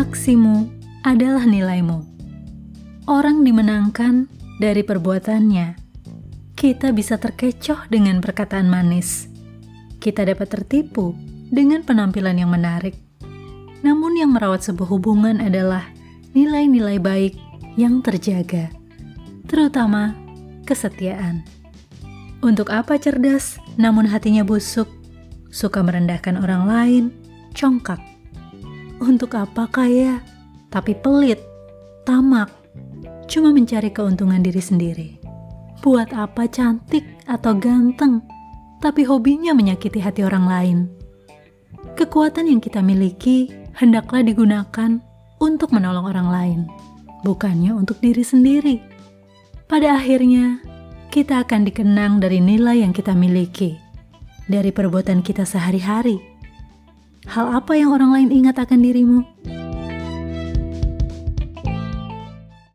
Aksimu adalah nilaimu. Orang dimenangkan dari perbuatannya. Kita bisa terkecoh dengan perkataan manis. Kita dapat tertipu dengan penampilan yang menarik. Namun yang merawat sebuah hubungan adalah nilai-nilai baik yang terjaga, terutama kesetiaan. Untuk apa cerdas namun hatinya busuk, suka merendahkan orang lain, congkak? Untuk apa kaya tapi pelit, tamak, cuma mencari keuntungan diri sendiri? Buat apa cantik atau ganteng, tapi hobinya menyakiti hati orang lain? Kekuatan yang kita miliki hendaklah digunakan untuk menolong orang lain, bukannya untuk diri sendiri. Pada akhirnya, kita akan dikenang dari nilai yang kita miliki, dari perbuatan kita sehari-hari. Hal apa yang orang lain ingat akan dirimu?